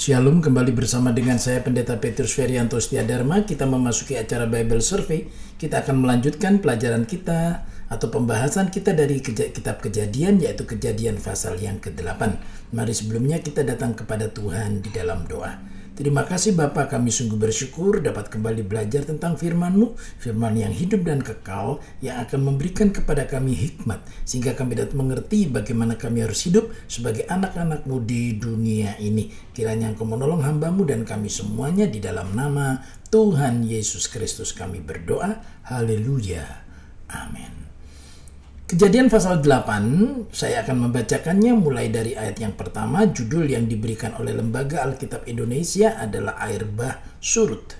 Shalom kembali bersama dengan saya Pendeta Petrus Ferianto Dharma. Kita memasuki acara Bible Survey. Kita akan melanjutkan pelajaran kita atau pembahasan kita dari kitab kejadian yaitu kejadian pasal yang ke-8. Mari sebelumnya kita datang kepada Tuhan di dalam doa. Terima kasih Bapak, kami sungguh bersyukur dapat kembali belajar tentang firman-Mu, firman yang hidup dan kekal, yang akan memberikan kepada kami hikmat, sehingga kami dapat mengerti bagaimana kami harus hidup sebagai anak-anak-Mu di dunia ini. Kiranya Engkau menolong hambamu dan kami semuanya di dalam nama Tuhan Yesus Kristus kami berdoa. Haleluya. Amin. Kejadian pasal 8, saya akan membacakannya mulai dari ayat yang pertama, judul yang diberikan oleh Lembaga Alkitab Indonesia adalah Air Bah Surut.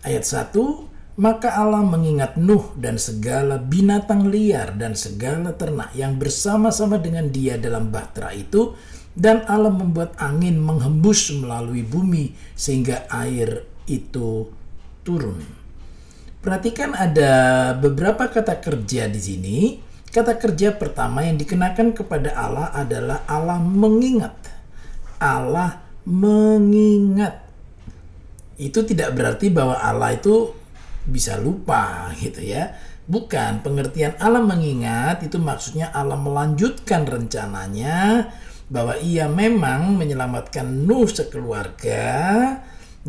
Ayat 1, maka Allah mengingat Nuh dan segala binatang liar dan segala ternak yang bersama-sama dengan dia dalam bahtera itu, dan Allah membuat angin menghembus melalui bumi sehingga air itu turun. Perhatikan ada beberapa kata kerja di sini Kata kerja pertama yang dikenakan kepada Allah adalah Allah mengingat. Allah mengingat. Itu tidak berarti bahwa Allah itu bisa lupa gitu ya. Bukan, pengertian Allah mengingat itu maksudnya Allah melanjutkan rencananya bahwa ia memang menyelamatkan Nuh sekeluarga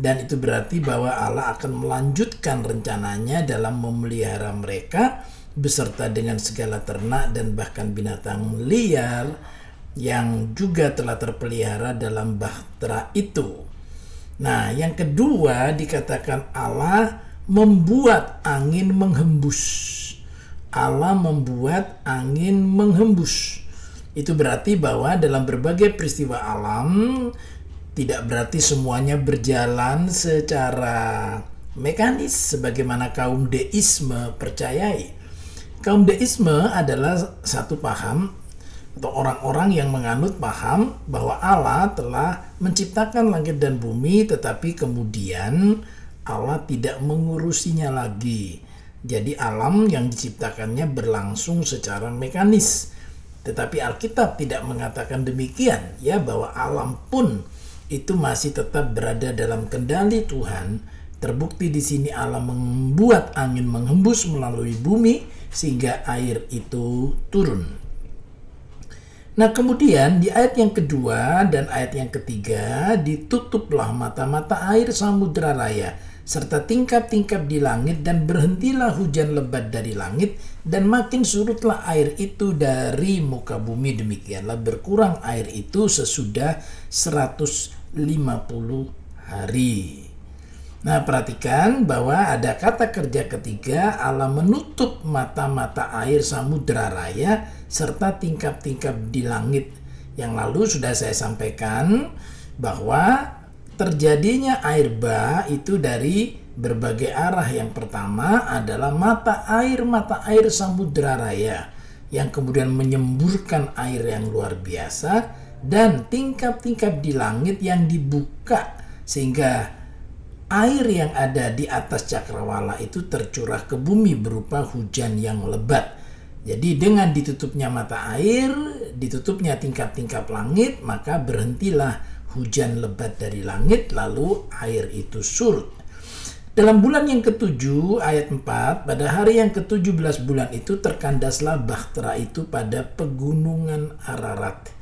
dan itu berarti bahwa Allah akan melanjutkan rencananya dalam memelihara mereka beserta dengan segala ternak dan bahkan binatang liar yang juga telah terpelihara dalam bahtera itu. Nah, yang kedua dikatakan Allah membuat angin menghembus. Allah membuat angin menghembus. Itu berarti bahwa dalam berbagai peristiwa alam tidak berarti semuanya berjalan secara mekanis sebagaimana kaum deisme percayai. Kaum deisme adalah satu paham atau orang-orang yang menganut paham bahwa Allah telah menciptakan langit dan bumi tetapi kemudian Allah tidak mengurusinya lagi. Jadi alam yang diciptakannya berlangsung secara mekanis. Tetapi Alkitab tidak mengatakan demikian ya bahwa alam pun itu masih tetap berada dalam kendali Tuhan. Terbukti di sini Allah membuat angin menghembus melalui bumi sehingga air itu turun. Nah, kemudian di ayat yang kedua dan ayat yang ketiga ditutuplah mata-mata air samudera raya serta tingkap-tingkap di langit dan berhentilah hujan lebat dari langit dan makin surutlah air itu dari muka bumi demikianlah berkurang air itu sesudah 150 hari. Nah, perhatikan bahwa ada kata kerja ketiga Allah menutup mata-mata air samudera raya serta tingkap-tingkap di langit. Yang lalu sudah saya sampaikan bahwa terjadinya air bah itu dari berbagai arah. Yang pertama adalah mata air-mata air samudera raya yang kemudian menyemburkan air yang luar biasa dan tingkap-tingkap di langit yang dibuka sehingga air yang ada di atas cakrawala itu tercurah ke bumi berupa hujan yang lebat. Jadi dengan ditutupnya mata air, ditutupnya tingkap-tingkap langit, maka berhentilah hujan lebat dari langit lalu air itu surut. Dalam bulan yang ketujuh ayat 4 pada hari yang ke-17 bulan itu terkandaslah bahtera itu pada pegunungan Ararat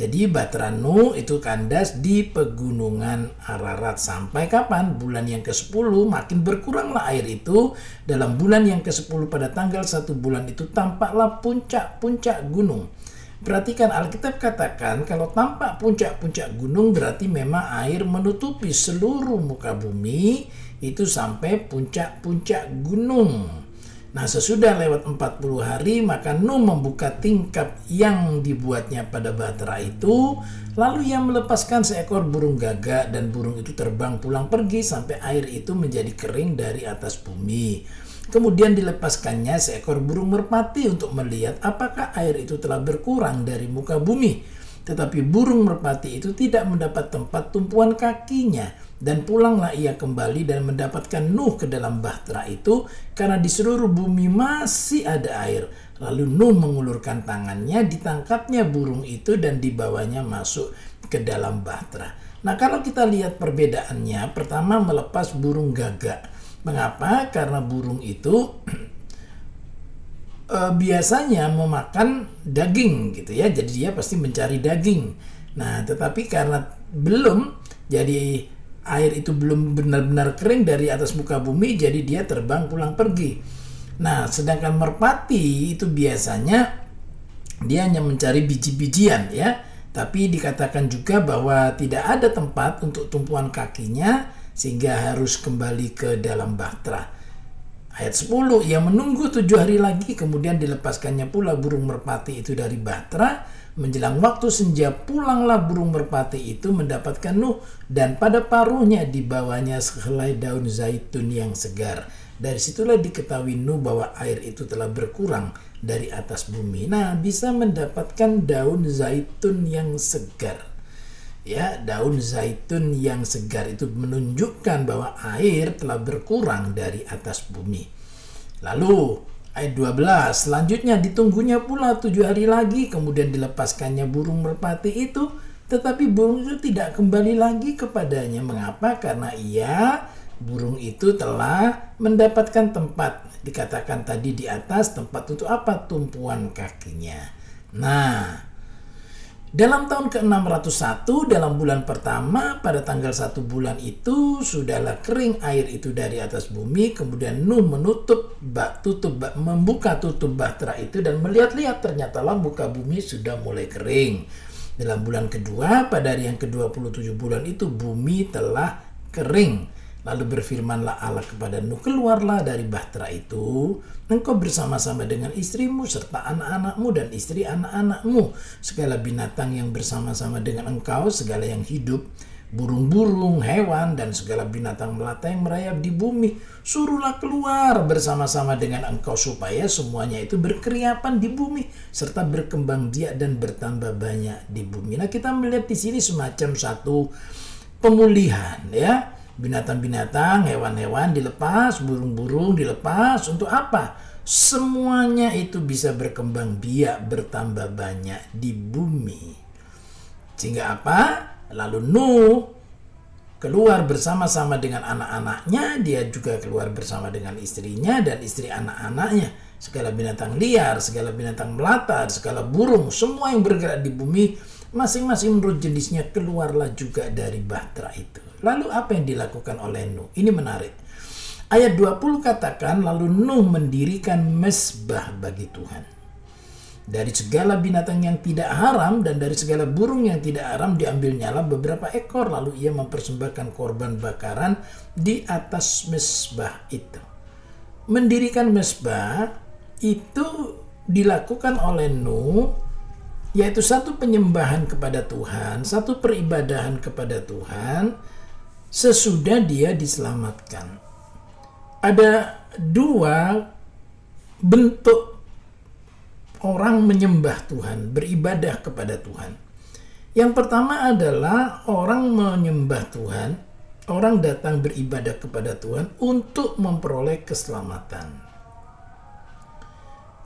jadi Batranu itu kandas di pegunungan Ararat sampai kapan? Bulan yang ke-10 makin berkuranglah air itu. Dalam bulan yang ke-10 pada tanggal 1 bulan itu tampaklah puncak-puncak gunung. Perhatikan Alkitab katakan kalau tampak puncak-puncak gunung berarti memang air menutupi seluruh muka bumi itu sampai puncak-puncak gunung. Nah sesudah lewat 40 hari maka Nuh membuka tingkap yang dibuatnya pada bahtera itu lalu ia melepaskan seekor burung gagak dan burung itu terbang pulang pergi sampai air itu menjadi kering dari atas bumi. Kemudian dilepaskannya seekor burung merpati untuk melihat apakah air itu telah berkurang dari muka bumi. Tetapi burung merpati itu tidak mendapat tempat tumpuan kakinya dan pulanglah ia kembali dan mendapatkan Nuh ke dalam bahtera itu karena di seluruh bumi masih ada air. Lalu Nuh mengulurkan tangannya, ditangkapnya burung itu dan dibawanya masuk ke dalam bahtera. Nah, kalau kita lihat perbedaannya, pertama melepas burung gagak. Mengapa? Karena burung itu e, biasanya memakan daging gitu ya. Jadi dia pasti mencari daging. Nah, tetapi karena belum jadi air itu belum benar-benar kering dari atas muka bumi, jadi dia terbang pulang pergi. Nah, sedangkan merpati itu biasanya dia hanya mencari biji-bijian ya tapi dikatakan juga bahwa tidak ada tempat untuk tumpuan kakinya sehingga harus kembali ke dalam bahtera. Ayat 10, ia menunggu tujuh hari lagi kemudian dilepaskannya pula burung merpati itu dari bahtera. Menjelang waktu senja pulanglah burung merpati itu mendapatkan Nuh dan pada paruhnya dibawanya sehelai daun zaitun yang segar. Dari situlah diketahui Nuh bahwa air itu telah berkurang dari atas bumi. Nah, bisa mendapatkan daun zaitun yang segar. Ya, daun zaitun yang segar itu menunjukkan bahwa air telah berkurang dari atas bumi. Lalu ayat 12 selanjutnya ditunggunya pula tujuh hari lagi kemudian dilepaskannya burung merpati itu tetapi burung itu tidak kembali lagi kepadanya. Mengapa? Karena ia burung itu telah mendapatkan tempat. Dikatakan tadi di atas tempat untuk apa? Tumpuan kakinya. Nah, dalam tahun ke-601 dalam bulan pertama pada tanggal satu bulan itu sudahlah kering air itu dari atas bumi kemudian Nuh menutup bak tutup bak, membuka tutup bahtera itu dan melihat-lihat ternyata lah muka bumi sudah mulai kering. Dalam bulan kedua pada hari yang ke-27 bulan itu bumi telah kering Lalu berfirmanlah Allah kepada Nuh, keluarlah dari bahtera itu, engkau bersama-sama dengan istrimu serta anak-anakmu dan istri anak-anakmu, segala binatang yang bersama-sama dengan engkau, segala yang hidup, burung-burung, hewan, dan segala binatang melata yang merayap di bumi, suruhlah keluar bersama-sama dengan engkau supaya semuanya itu berkeriapan di bumi serta berkembang biak dan bertambah banyak di bumi. Nah kita melihat di sini semacam satu pemulihan ya binatang-binatang, hewan-hewan dilepas, burung-burung dilepas untuk apa? Semuanya itu bisa berkembang biak bertambah banyak di bumi. Sehingga apa? Lalu Nuh keluar bersama-sama dengan anak-anaknya, dia juga keluar bersama dengan istrinya dan istri anak-anaknya. Segala binatang liar, segala binatang melata, segala burung, semua yang bergerak di bumi masing-masing menurut jenisnya keluarlah juga dari bahtera itu. Lalu apa yang dilakukan oleh Nuh? Ini menarik. Ayat 20 katakan lalu Nuh mendirikan mesbah bagi Tuhan. Dari segala binatang yang tidak haram dan dari segala burung yang tidak haram diambil nyala beberapa ekor lalu ia mempersembahkan korban bakaran di atas mesbah itu. Mendirikan mesbah itu dilakukan oleh Nuh yaitu satu penyembahan kepada Tuhan, satu peribadahan kepada Tuhan sesudah dia diselamatkan. Ada dua bentuk orang menyembah Tuhan, beribadah kepada Tuhan. Yang pertama adalah orang menyembah Tuhan, orang datang beribadah kepada Tuhan untuk memperoleh keselamatan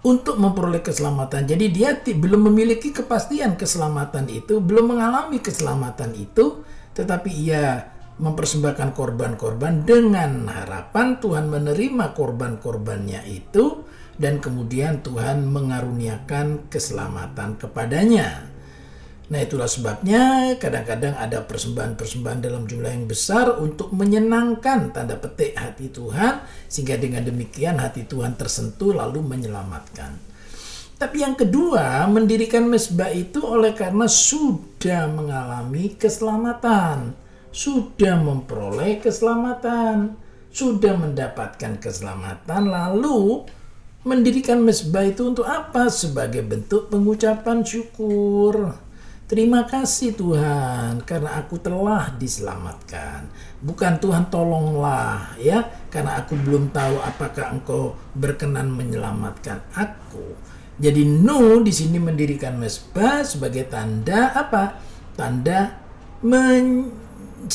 untuk memperoleh keselamatan. Jadi dia belum memiliki kepastian keselamatan itu, belum mengalami keselamatan itu, tetapi ia mempersembahkan korban-korban dengan harapan Tuhan menerima korban-korbannya itu dan kemudian Tuhan mengaruniakan keselamatan kepadanya. Nah itulah sebabnya kadang-kadang ada persembahan-persembahan dalam jumlah yang besar untuk menyenangkan tanda petik hati Tuhan sehingga dengan demikian hati Tuhan tersentuh lalu menyelamatkan. Tapi yang kedua mendirikan mesbah itu oleh karena sudah mengalami keselamatan, sudah memperoleh keselamatan, sudah mendapatkan keselamatan lalu mendirikan mesbah itu untuk apa? Sebagai bentuk pengucapan syukur Terima kasih Tuhan karena aku telah diselamatkan. Bukan Tuhan tolonglah ya karena aku belum tahu apakah engkau berkenan menyelamatkan aku. Jadi Nuh di sini mendirikan mesbah sebagai tanda apa? Tanda mensyukuri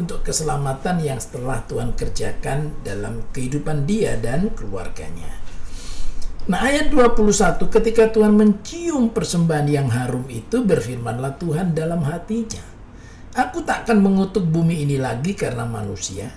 untuk keselamatan yang setelah Tuhan kerjakan dalam kehidupan dia dan keluarganya. Nah ayat 21 ketika Tuhan mencium persembahan yang harum itu berfirmanlah Tuhan dalam hatinya. Aku tak akan mengutuk bumi ini lagi karena manusia,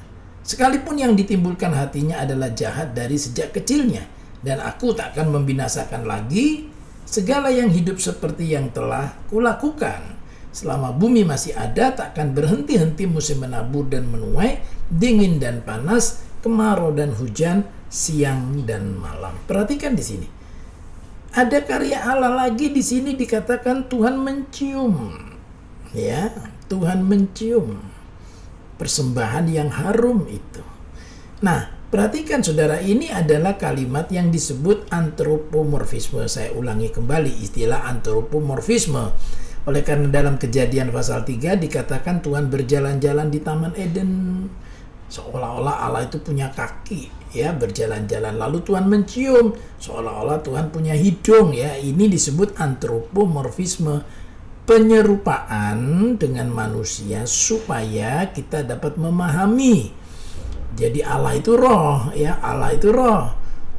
sekalipun yang ditimbulkan hatinya adalah jahat dari sejak kecilnya, dan aku tak akan membinasakan lagi segala yang hidup seperti yang telah kulakukan. Selama bumi masih ada, tak akan berhenti-henti musim menabur dan menuai, dingin dan panas, kemarau dan hujan, siang dan malam. Perhatikan di sini. Ada karya Allah lagi di sini dikatakan Tuhan mencium. Ya, Tuhan mencium persembahan yang harum itu. Nah, perhatikan saudara, ini adalah kalimat yang disebut antropomorfisme. Saya ulangi kembali istilah antropomorfisme. Oleh karena dalam kejadian pasal 3 dikatakan Tuhan berjalan-jalan di Taman Eden. Seolah-olah Allah itu punya kaki ya berjalan-jalan. Lalu Tuhan mencium. Seolah-olah Tuhan punya hidung ya. Ini disebut antropomorfisme penyerupaan dengan manusia supaya kita dapat memahami. Jadi Allah itu roh ya. Allah itu roh.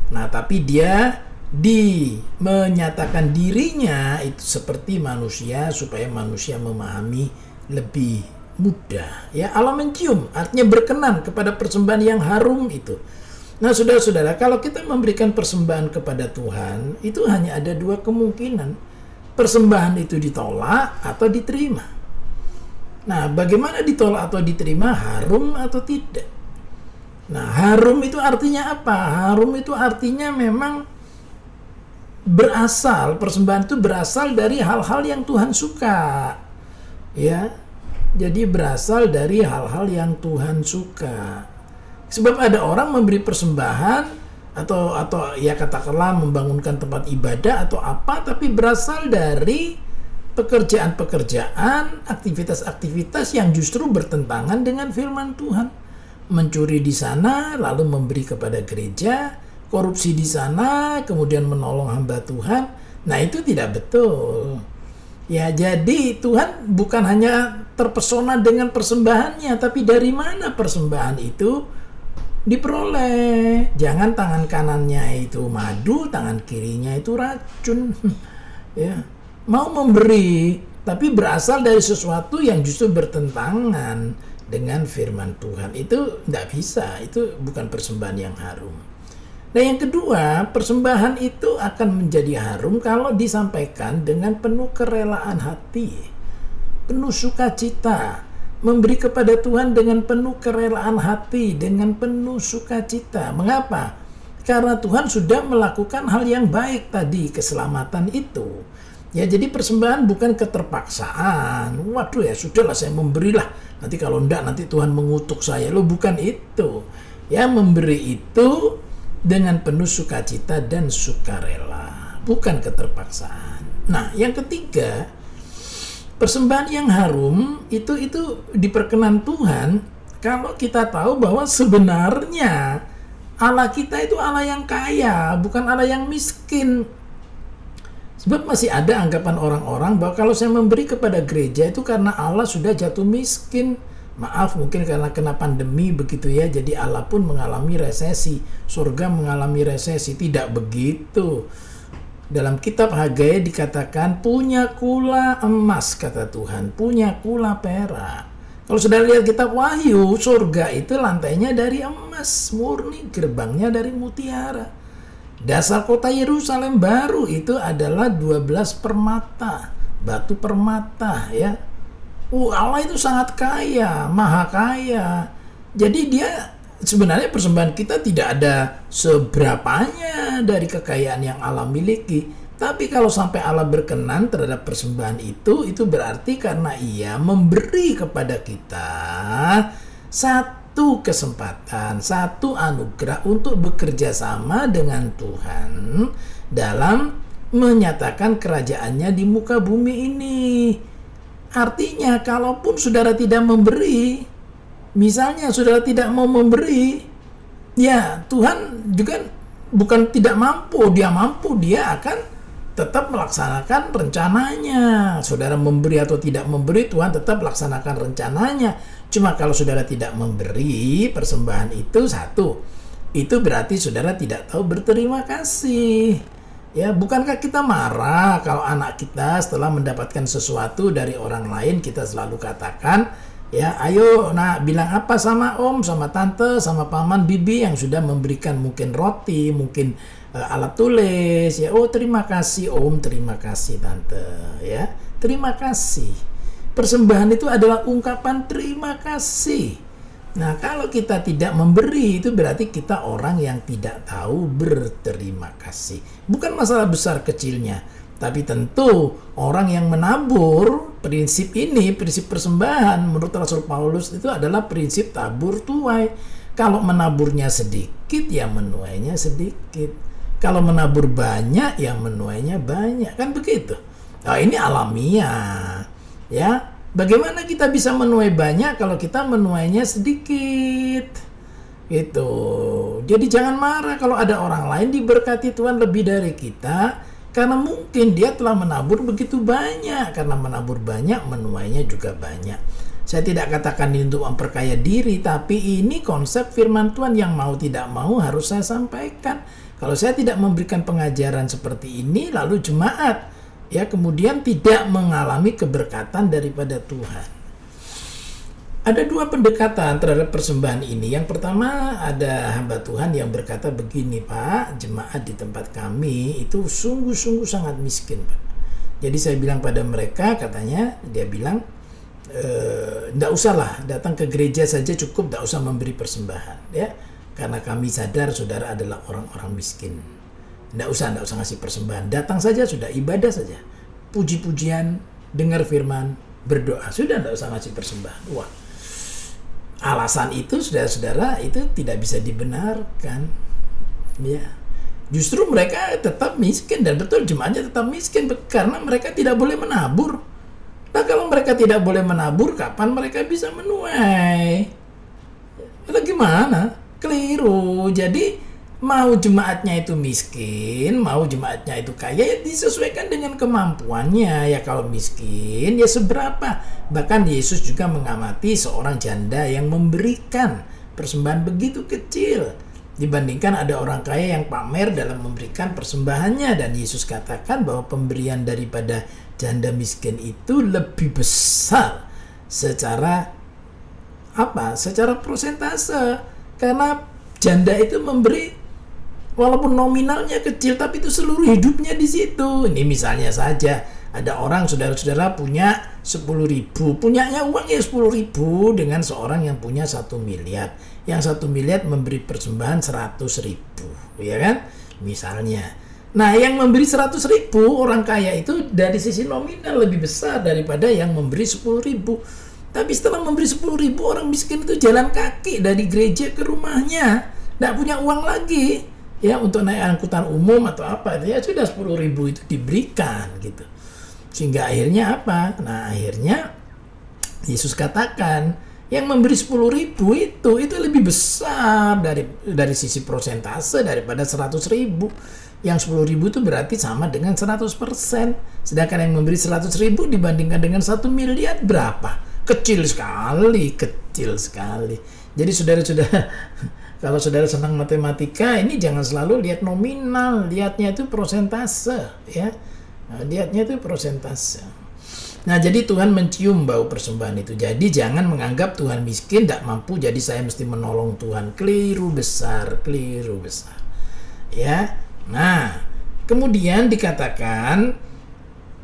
Nah tapi dia di menyatakan dirinya itu seperti manusia supaya manusia memahami lebih mudah ya Allah mencium artinya berkenan kepada persembahan yang harum itu Nah, saudara-saudara, kalau kita memberikan persembahan kepada Tuhan, itu hanya ada dua kemungkinan. Persembahan itu ditolak atau diterima. Nah, bagaimana ditolak atau diterima? Harum atau tidak? Nah, harum itu artinya apa? Harum itu artinya memang berasal, persembahan itu berasal dari hal-hal yang Tuhan suka. Ya. Jadi berasal dari hal-hal yang Tuhan suka. Sebab ada orang memberi persembahan atau atau ya katakanlah membangunkan tempat ibadah atau apa tapi berasal dari pekerjaan-pekerjaan, aktivitas-aktivitas yang justru bertentangan dengan firman Tuhan. Mencuri di sana lalu memberi kepada gereja, korupsi di sana kemudian menolong hamba Tuhan. Nah, itu tidak betul. Ya, jadi Tuhan bukan hanya terpesona dengan persembahannya, tapi dari mana persembahan itu diperoleh. Jangan tangan kanannya itu madu, tangan kirinya itu racun. ya. Mau memberi tapi berasal dari sesuatu yang justru bertentangan dengan firman Tuhan. Itu tidak bisa, itu bukan persembahan yang harum. Nah yang kedua, persembahan itu akan menjadi harum kalau disampaikan dengan penuh kerelaan hati, penuh sukacita, memberi kepada Tuhan dengan penuh kerelaan hati, dengan penuh sukacita. Mengapa? Karena Tuhan sudah melakukan hal yang baik tadi, keselamatan itu. Ya, jadi persembahan bukan keterpaksaan. Waduh ya, sudahlah saya memberilah. Nanti kalau enggak nanti Tuhan mengutuk saya. Lo bukan itu. Ya, memberi itu dengan penuh sukacita dan sukarela, bukan keterpaksaan. Nah, yang ketiga, persembahan yang harum itu itu diperkenan Tuhan kalau kita tahu bahwa sebenarnya Allah kita itu Allah yang kaya, bukan Allah yang miskin. Sebab masih ada anggapan orang-orang bahwa kalau saya memberi kepada gereja itu karena Allah sudah jatuh miskin. Maaf mungkin karena kena pandemi begitu ya. Jadi Allah pun mengalami resesi. Surga mengalami resesi. Tidak begitu. Dalam kitab Hagai dikatakan punya kula emas kata Tuhan, punya kula perak. Kalau sudah lihat kitab Wahyu, surga itu lantainya dari emas murni, gerbangnya dari mutiara. Dasar kota Yerusalem baru itu adalah 12 permata, batu permata ya. Uh, Allah itu sangat kaya, maha kaya. Jadi dia sebenarnya persembahan kita tidak ada seberapanya dari kekayaan yang Allah miliki. Tapi kalau sampai Allah berkenan terhadap persembahan itu, itu berarti karena ia memberi kepada kita satu kesempatan, satu anugerah untuk bekerja sama dengan Tuhan dalam menyatakan kerajaannya di muka bumi ini. Artinya, kalaupun saudara tidak memberi, Misalnya saudara tidak mau memberi, ya Tuhan juga bukan tidak mampu, dia mampu, dia akan tetap melaksanakan rencananya. Saudara memberi atau tidak memberi, Tuhan tetap melaksanakan rencananya. Cuma kalau saudara tidak memberi persembahan itu satu, itu berarti saudara tidak tahu berterima kasih. Ya, bukankah kita marah kalau anak kita setelah mendapatkan sesuatu dari orang lain kita selalu katakan, ya, ayo nak bilang apa sama om, sama tante, sama paman, bibi yang sudah memberikan mungkin roti, mungkin uh, alat tulis, ya, oh terima kasih om, terima kasih tante, ya, terima kasih. Persembahan itu adalah ungkapan terima kasih. Nah, kalau kita tidak memberi itu berarti kita orang yang tidak tahu berterima kasih. Bukan masalah besar kecilnya, tapi tentu orang yang menabur prinsip ini, prinsip persembahan menurut Rasul Paulus itu adalah prinsip tabur tuai. Kalau menaburnya sedikit ya menuainya sedikit. Kalau menabur banyak ya menuainya banyak. Kan begitu. Nah, ini alamiah. Ya, Bagaimana kita bisa menuai banyak kalau kita menuainya sedikit? Gitu. Jadi jangan marah kalau ada orang lain diberkati Tuhan lebih dari kita karena mungkin dia telah menabur begitu banyak. Karena menabur banyak, menuainya juga banyak. Saya tidak katakan ini untuk memperkaya diri, tapi ini konsep firman Tuhan yang mau tidak mau harus saya sampaikan. Kalau saya tidak memberikan pengajaran seperti ini, lalu jemaat ya kemudian tidak mengalami keberkatan daripada Tuhan. Ada dua pendekatan terhadap persembahan ini. Yang pertama ada hamba Tuhan yang berkata begini Pak, jemaat di tempat kami itu sungguh-sungguh sangat miskin Pak. Jadi saya bilang pada mereka katanya dia bilang tidak e, usahlah datang ke gereja saja cukup tidak usah memberi persembahan ya karena kami sadar saudara adalah orang-orang miskin tidak usah, tidak usah ngasih persembahan. Datang saja sudah, ibadah saja. Puji-pujian, dengar firman, berdoa. Sudah tidak usah ngasih persembahan. Wah, alasan itu saudara-saudara itu tidak bisa dibenarkan. Ya, justru mereka tetap miskin dan betul jemaatnya tetap miskin karena mereka tidak boleh menabur. Nah kalau mereka tidak boleh menabur, kapan mereka bisa menuai? Itu gimana? Keliru. Jadi mau jemaatnya itu miskin, mau jemaatnya itu kaya, ya disesuaikan dengan kemampuannya. Ya kalau miskin, ya seberapa. Bahkan Yesus juga mengamati seorang janda yang memberikan persembahan begitu kecil. Dibandingkan ada orang kaya yang pamer dalam memberikan persembahannya. Dan Yesus katakan bahwa pemberian daripada janda miskin itu lebih besar secara apa? Secara prosentase. Karena janda itu memberi walaupun nominalnya kecil tapi itu seluruh hidupnya di situ. Ini misalnya saja ada orang saudara-saudara punya 10 ribu. Punyanya uang ya 10 ribu dengan seorang yang punya satu miliar. Yang satu miliar memberi persembahan 100 ribu ya kan? Misalnya. Nah yang memberi 100 ribu orang kaya itu dari sisi nominal lebih besar daripada yang memberi 10 ribu. Tapi setelah memberi 10 ribu orang miskin itu jalan kaki dari gereja ke rumahnya. Tidak punya uang lagi ya untuk naik angkutan umum atau apa ya sudah 10 ribu itu diberikan gitu. Sehingga akhirnya apa? Nah akhirnya Yesus katakan yang memberi 10 ribu itu itu lebih besar dari dari sisi prosentase daripada 100 ribu. Yang 10 ribu itu berarti sama dengan 100 persen. Sedangkan yang memberi 100 ribu dibandingkan dengan 1 miliar berapa? Kecil sekali kecil sekali. Jadi saudara-saudara kalau saudara senang matematika, ini jangan selalu lihat nominal, lihatnya itu prosentase, ya. Nah, lihatnya itu prosentase. Nah, jadi Tuhan mencium bau persembahan itu. Jadi jangan menganggap Tuhan miskin, tidak mampu, jadi saya mesti menolong Tuhan. Keliru besar, keliru besar. Ya. Nah, kemudian dikatakan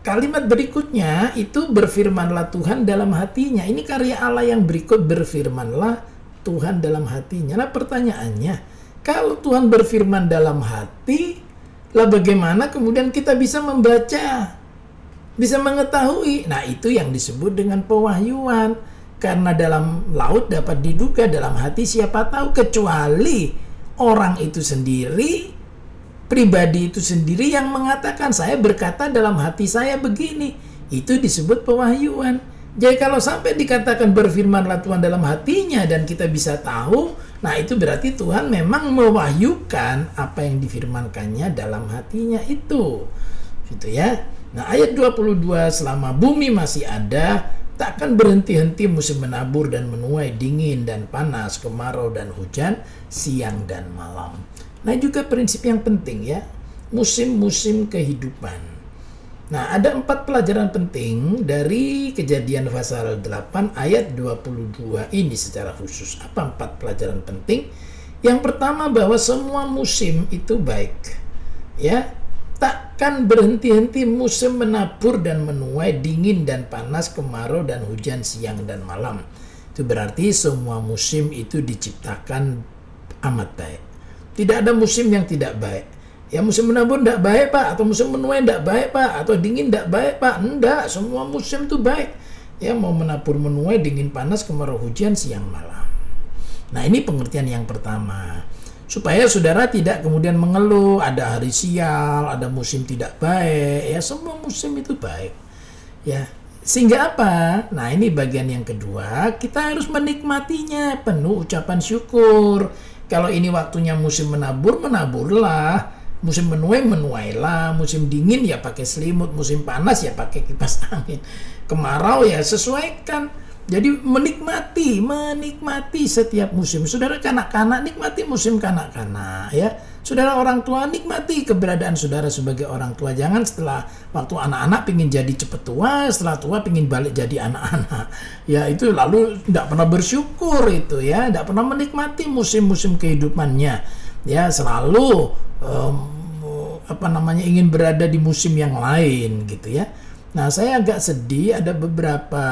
kalimat berikutnya itu berfirmanlah Tuhan dalam hatinya. Ini karya Allah yang berikut berfirmanlah Tuhan dalam hatinya. Nah pertanyaannya, kalau Tuhan berfirman dalam hati, lah bagaimana kemudian kita bisa membaca, bisa mengetahui? Nah itu yang disebut dengan pewahyuan. Karena dalam laut dapat diduga dalam hati siapa tahu kecuali orang itu sendiri, pribadi itu sendiri yang mengatakan saya berkata dalam hati saya begini. Itu disebut pewahyuan. Jadi kalau sampai dikatakan berfirmanlah Tuhan dalam hatinya dan kita bisa tahu, nah itu berarti Tuhan memang mewahyukan apa yang difirmankannya dalam hatinya itu. Gitu ya. Nah, ayat 22 selama bumi masih ada, takkan berhenti-henti musim menabur dan menuai dingin dan panas, kemarau dan hujan, siang dan malam. Nah, juga prinsip yang penting ya. musim-musim kehidupan. Nah, ada empat pelajaran penting dari kejadian pasal 8 ayat 22 ini secara khusus. Apa empat pelajaran penting? Yang pertama bahwa semua musim itu baik. Ya, takkan berhenti-henti musim menabur dan menuai, dingin dan panas, kemarau dan hujan siang dan malam. Itu berarti semua musim itu diciptakan amat baik. Tidak ada musim yang tidak baik. Ya musim menabur tidak baik pak, atau musim menuai tidak baik pak, atau dingin tidak baik pak. Enggak, semua musim itu baik. Ya mau menabur menuai, dingin panas, kemarau hujan, siang malam. Nah ini pengertian yang pertama. Supaya saudara tidak kemudian mengeluh, ada hari sial, ada musim tidak baik. Ya semua musim itu baik. Ya sehingga apa? Nah ini bagian yang kedua, kita harus menikmatinya penuh ucapan syukur. Kalau ini waktunya musim menabur, menaburlah musim menuai menuailah musim dingin ya pakai selimut. Musim panas ya pakai kipas angin. Kemarau ya sesuaikan. Jadi menikmati menikmati setiap musim. Saudara kanak-kanak nikmati musim kanak-kanak ya. Saudara orang tua nikmati keberadaan saudara sebagai orang tua. Jangan setelah waktu anak-anak pingin jadi cepet tua setelah tua pingin balik jadi anak-anak. Ya itu lalu tidak pernah bersyukur itu ya. Tidak pernah menikmati musim-musim kehidupannya. Ya selalu um, apa namanya ingin berada di musim yang lain gitu ya. Nah, saya agak sedih ada beberapa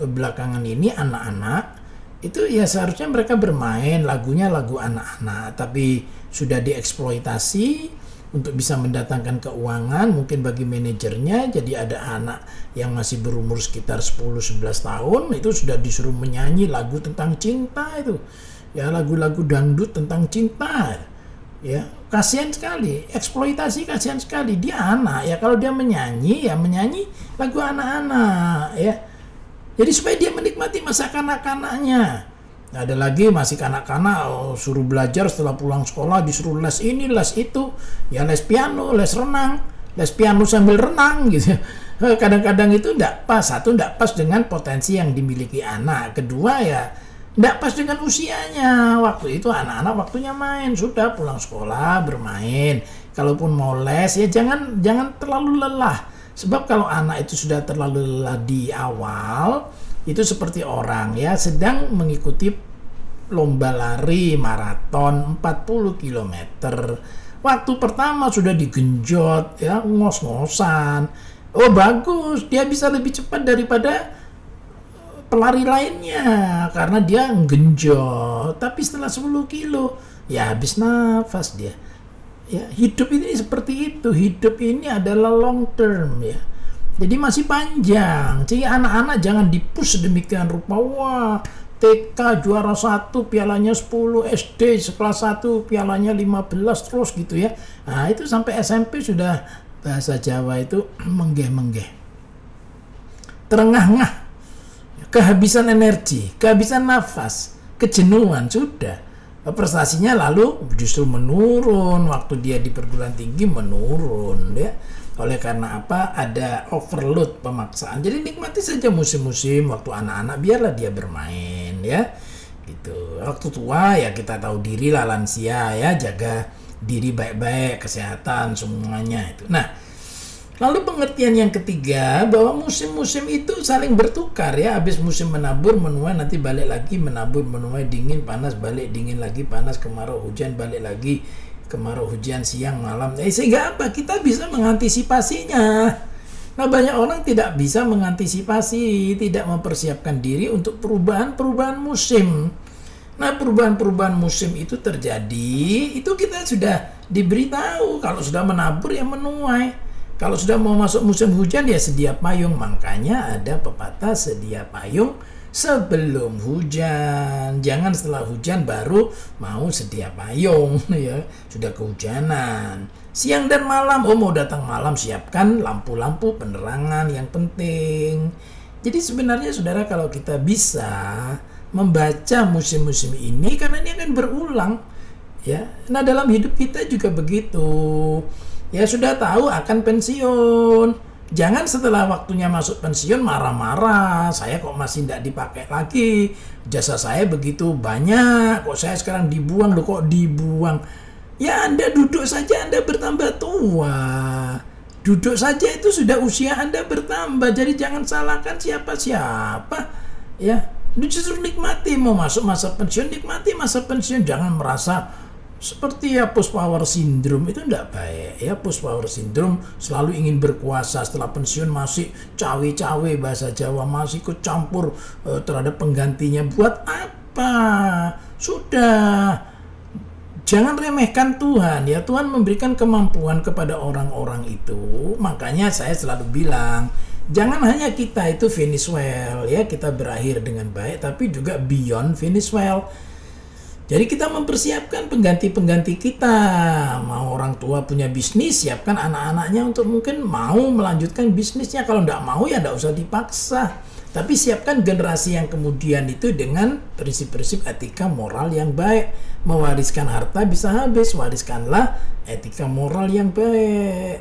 belakangan ini anak-anak itu ya seharusnya mereka bermain lagunya lagu anak-anak tapi sudah dieksploitasi untuk bisa mendatangkan keuangan mungkin bagi manajernya jadi ada anak yang masih berumur sekitar 10-11 tahun itu sudah disuruh menyanyi lagu tentang cinta itu ya lagu-lagu dangdut tentang cinta ya kasihan sekali eksploitasi kasihan sekali. Dia anak ya kalau dia menyanyi ya menyanyi lagu anak-anak ya. Jadi supaya dia menikmati masa kanak-kanaknya. Ada lagi masih kanak-kanak oh, suruh belajar setelah pulang sekolah disuruh les ini les itu. Ya les piano les renang les piano sambil renang gitu. Kadang-kadang itu tidak pas satu tidak pas dengan potensi yang dimiliki anak. Kedua ya tidak pas dengan usianya. Waktu itu anak-anak waktunya main, sudah pulang sekolah bermain. Kalaupun mau les ya jangan jangan terlalu lelah. Sebab kalau anak itu sudah terlalu lelah di awal, itu seperti orang ya sedang mengikuti lomba lari maraton 40 km. Waktu pertama sudah digenjot ya ngos-ngosan. Oh bagus, dia bisa lebih cepat daripada pelari lainnya karena dia genjot tapi setelah 10 kilo ya habis nafas dia. Ya hidup ini seperti itu. Hidup ini adalah long term ya. Jadi masih panjang. Jadi anak-anak jangan dipus demikian rupa. Wah TK juara satu pialanya 10 SD sekelas 1 pialanya 15 terus gitu ya. Nah itu sampai SMP sudah bahasa Jawa itu menggeh-menggeh. Terengah-engah kehabisan energi, kehabisan nafas, kejenuhan sudah. Prestasinya lalu justru menurun waktu dia di perguruan tinggi menurun ya. Oleh karena apa? Ada overload pemaksaan. Jadi nikmati saja musim-musim waktu anak-anak biarlah dia bermain ya. Gitu. Waktu tua ya kita tahu diri lah lansia ya. Jaga diri baik-baik kesehatan semuanya itu. Nah Lalu pengertian yang ketiga bahwa musim-musim itu saling bertukar ya. Habis musim menabur, menuai, nanti balik lagi menabur, menuai, dingin, panas, balik, dingin lagi, panas, kemarau, hujan, balik lagi, kemarau, hujan, siang, malam. Eh, sehingga apa? Kita bisa mengantisipasinya. Nah banyak orang tidak bisa mengantisipasi, tidak mempersiapkan diri untuk perubahan-perubahan musim. Nah perubahan-perubahan musim itu terjadi, itu kita sudah diberitahu kalau sudah menabur ya menuai kalau sudah mau masuk musim hujan ya sedia payung. Makanya ada pepatah sedia payung sebelum hujan. Jangan setelah hujan baru mau sedia payung ya. Sudah kehujanan. Siang dan malam, oh mau datang malam siapkan lampu-lampu penerangan yang penting. Jadi sebenarnya saudara kalau kita bisa membaca musim-musim ini karena ini akan berulang ya. Nah, dalam hidup kita juga begitu ya sudah tahu akan pensiun. Jangan setelah waktunya masuk pensiun marah-marah, saya kok masih tidak dipakai lagi, jasa saya begitu banyak, kok saya sekarang dibuang, loh kok dibuang. Ya Anda duduk saja Anda bertambah tua. Duduk saja itu sudah usia Anda bertambah. Jadi jangan salahkan siapa-siapa. Ya, justru nikmati mau masuk masa pensiun, nikmati masa pensiun. Jangan merasa seperti ya post power syndrome itu tidak baik. Ya post power syndrome selalu ingin berkuasa. Setelah pensiun masih cawe-cawe bahasa Jawa masih ikut campur uh, terhadap penggantinya. Buat apa? Sudah. Jangan remehkan Tuhan. Ya Tuhan memberikan kemampuan kepada orang-orang itu. Makanya saya selalu bilang jangan hanya kita itu finish well. Ya kita berakhir dengan baik tapi juga beyond finish well jadi kita mempersiapkan pengganti-pengganti kita. Mau orang tua punya bisnis, siapkan anak-anaknya untuk mungkin mau melanjutkan bisnisnya. Kalau tidak mau ya tidak usah dipaksa. Tapi siapkan generasi yang kemudian itu dengan prinsip-prinsip etika moral yang baik. Mewariskan harta bisa habis, wariskanlah etika moral yang baik.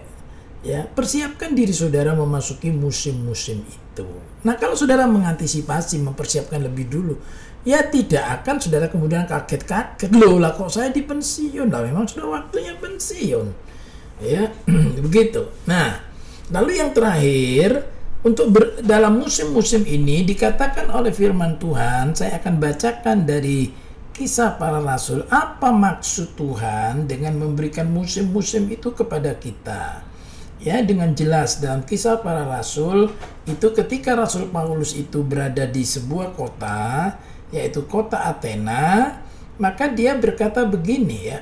Ya, persiapkan diri saudara memasuki musim-musim itu. Nah, kalau saudara mengantisipasi, mempersiapkan lebih dulu, ya tidak akan saudara kemudian kaget-kaget loh lah kok saya di pensiun? Lah memang sudah waktunya pensiun. Ya begitu. Nah lalu yang terakhir untuk ber, dalam musim-musim ini dikatakan oleh firman Tuhan saya akan bacakan dari kisah para rasul apa maksud Tuhan dengan memberikan musim-musim itu kepada kita ya dengan jelas dalam kisah para rasul itu ketika Rasul Paulus itu berada di sebuah kota yaitu kota Athena, maka dia berkata begini ya.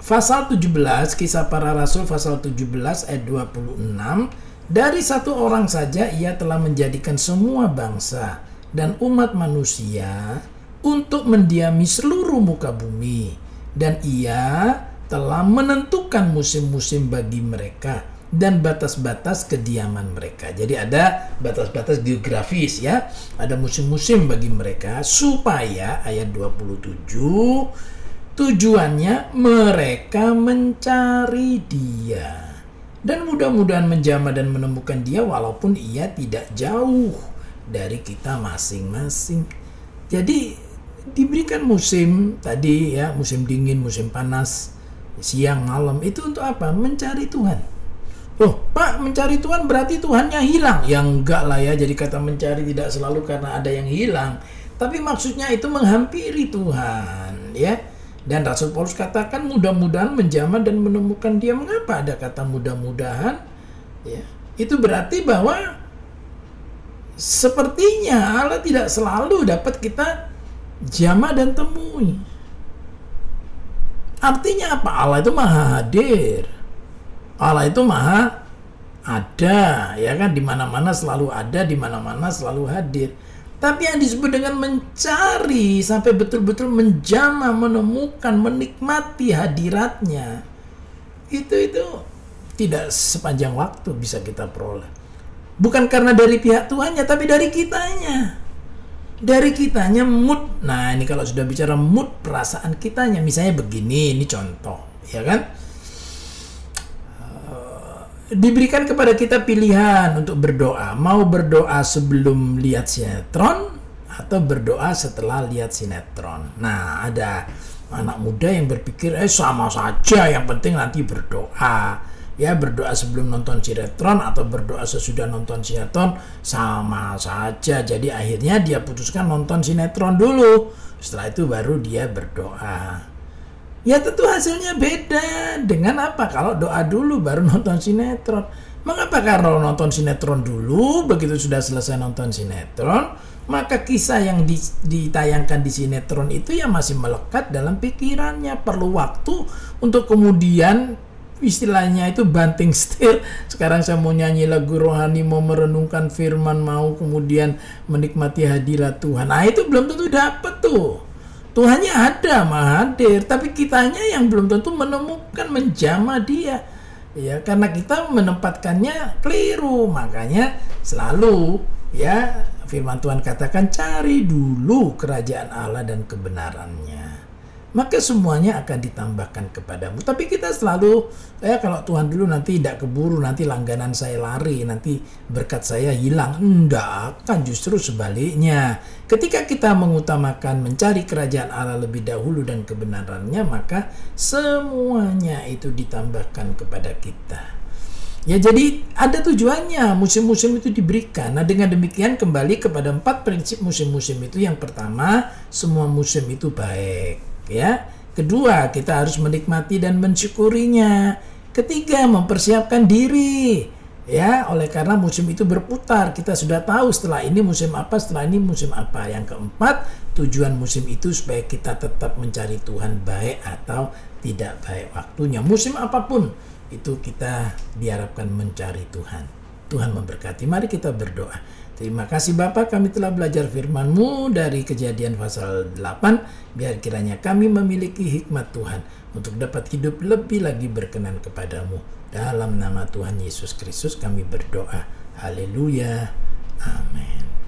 Pasal 17, kisah para rasul pasal 17 ayat 26, dari satu orang saja ia telah menjadikan semua bangsa dan umat manusia untuk mendiami seluruh muka bumi dan ia telah menentukan musim-musim bagi mereka dan batas-batas kediaman mereka. Jadi ada batas-batas geografis ya. Ada musim-musim bagi mereka supaya ayat 27 tujuannya mereka mencari dia. Dan mudah-mudahan menjamah dan menemukan dia walaupun ia tidak jauh dari kita masing-masing. Jadi diberikan musim tadi ya, musim dingin, musim panas, siang, malam itu untuk apa? Mencari Tuhan Oh, Pak, mencari Tuhan berarti Tuhannya hilang. Ya enggak lah ya, jadi kata mencari tidak selalu karena ada yang hilang. Tapi maksudnya itu menghampiri Tuhan, ya. Dan Rasul Paulus katakan mudah-mudahan menjamah dan menemukan dia. Mengapa ada kata mudah-mudahan? Ya, itu berarti bahwa sepertinya Allah tidak selalu dapat kita jamah dan temui. Artinya apa? Allah itu maha hadir Allah itu maha ada, ya kan di mana-mana selalu ada, di mana-mana selalu hadir. Tapi yang disebut dengan mencari sampai betul-betul menjama, menemukan, menikmati hadiratnya, itu itu tidak sepanjang waktu bisa kita peroleh. Bukan karena dari pihak Tuhannya, tapi dari kitanya. Dari kitanya mood. Nah, ini kalau sudah bicara mood perasaan kitanya, misalnya begini, ini contoh, ya kan? diberikan kepada kita pilihan untuk berdoa. Mau berdoa sebelum lihat sinetron atau berdoa setelah lihat sinetron. Nah, ada anak muda yang berpikir eh sama saja, yang penting nanti berdoa. Ya, berdoa sebelum nonton sinetron atau berdoa sesudah nonton sinetron sama saja. Jadi akhirnya dia putuskan nonton sinetron dulu. Setelah itu baru dia berdoa. Ya tentu hasilnya beda. Dengan apa? Kalau doa dulu baru nonton sinetron. Mengapa kalau nonton sinetron dulu, begitu sudah selesai nonton sinetron, maka kisah yang ditayangkan di sinetron itu ya masih melekat dalam pikirannya. Perlu waktu untuk kemudian istilahnya itu banting setir. Sekarang saya mau nyanyi lagu rohani, mau merenungkan firman, mau kemudian menikmati hadirat Tuhan. Nah itu belum tentu dapat tuh. Tuhannya ada, maha hadir, tapi kitanya yang belum tentu menemukan menjama dia. Ya, karena kita menempatkannya keliru, makanya selalu ya firman Tuhan katakan cari dulu kerajaan Allah dan kebenarannya. Maka semuanya akan ditambahkan kepadamu. Tapi kita selalu, ya kalau Tuhan dulu nanti tidak keburu, nanti langganan saya lari, nanti berkat saya hilang. Enggak, kan justru sebaliknya. Ketika kita mengutamakan mencari kerajaan Allah lebih dahulu dan kebenarannya, maka semuanya itu ditambahkan kepada kita. Ya jadi ada tujuannya musim-musim itu diberikan. Nah dengan demikian kembali kepada empat prinsip musim-musim itu. Yang pertama semua musim itu baik ya. Kedua, kita harus menikmati dan mensyukurinya. Ketiga, mempersiapkan diri. Ya, oleh karena musim itu berputar, kita sudah tahu setelah ini musim apa, setelah ini musim apa. Yang keempat, tujuan musim itu supaya kita tetap mencari Tuhan baik atau tidak baik waktunya. Musim apa pun itu kita diharapkan mencari Tuhan. Tuhan memberkati. Mari kita berdoa. Terima kasih Bapak kami telah belajar firman-Mu dari kejadian pasal 8. Biar kiranya kami memiliki hikmat Tuhan untuk dapat hidup lebih lagi berkenan kepadamu. Dalam nama Tuhan Yesus Kristus kami berdoa. Haleluya. Amin.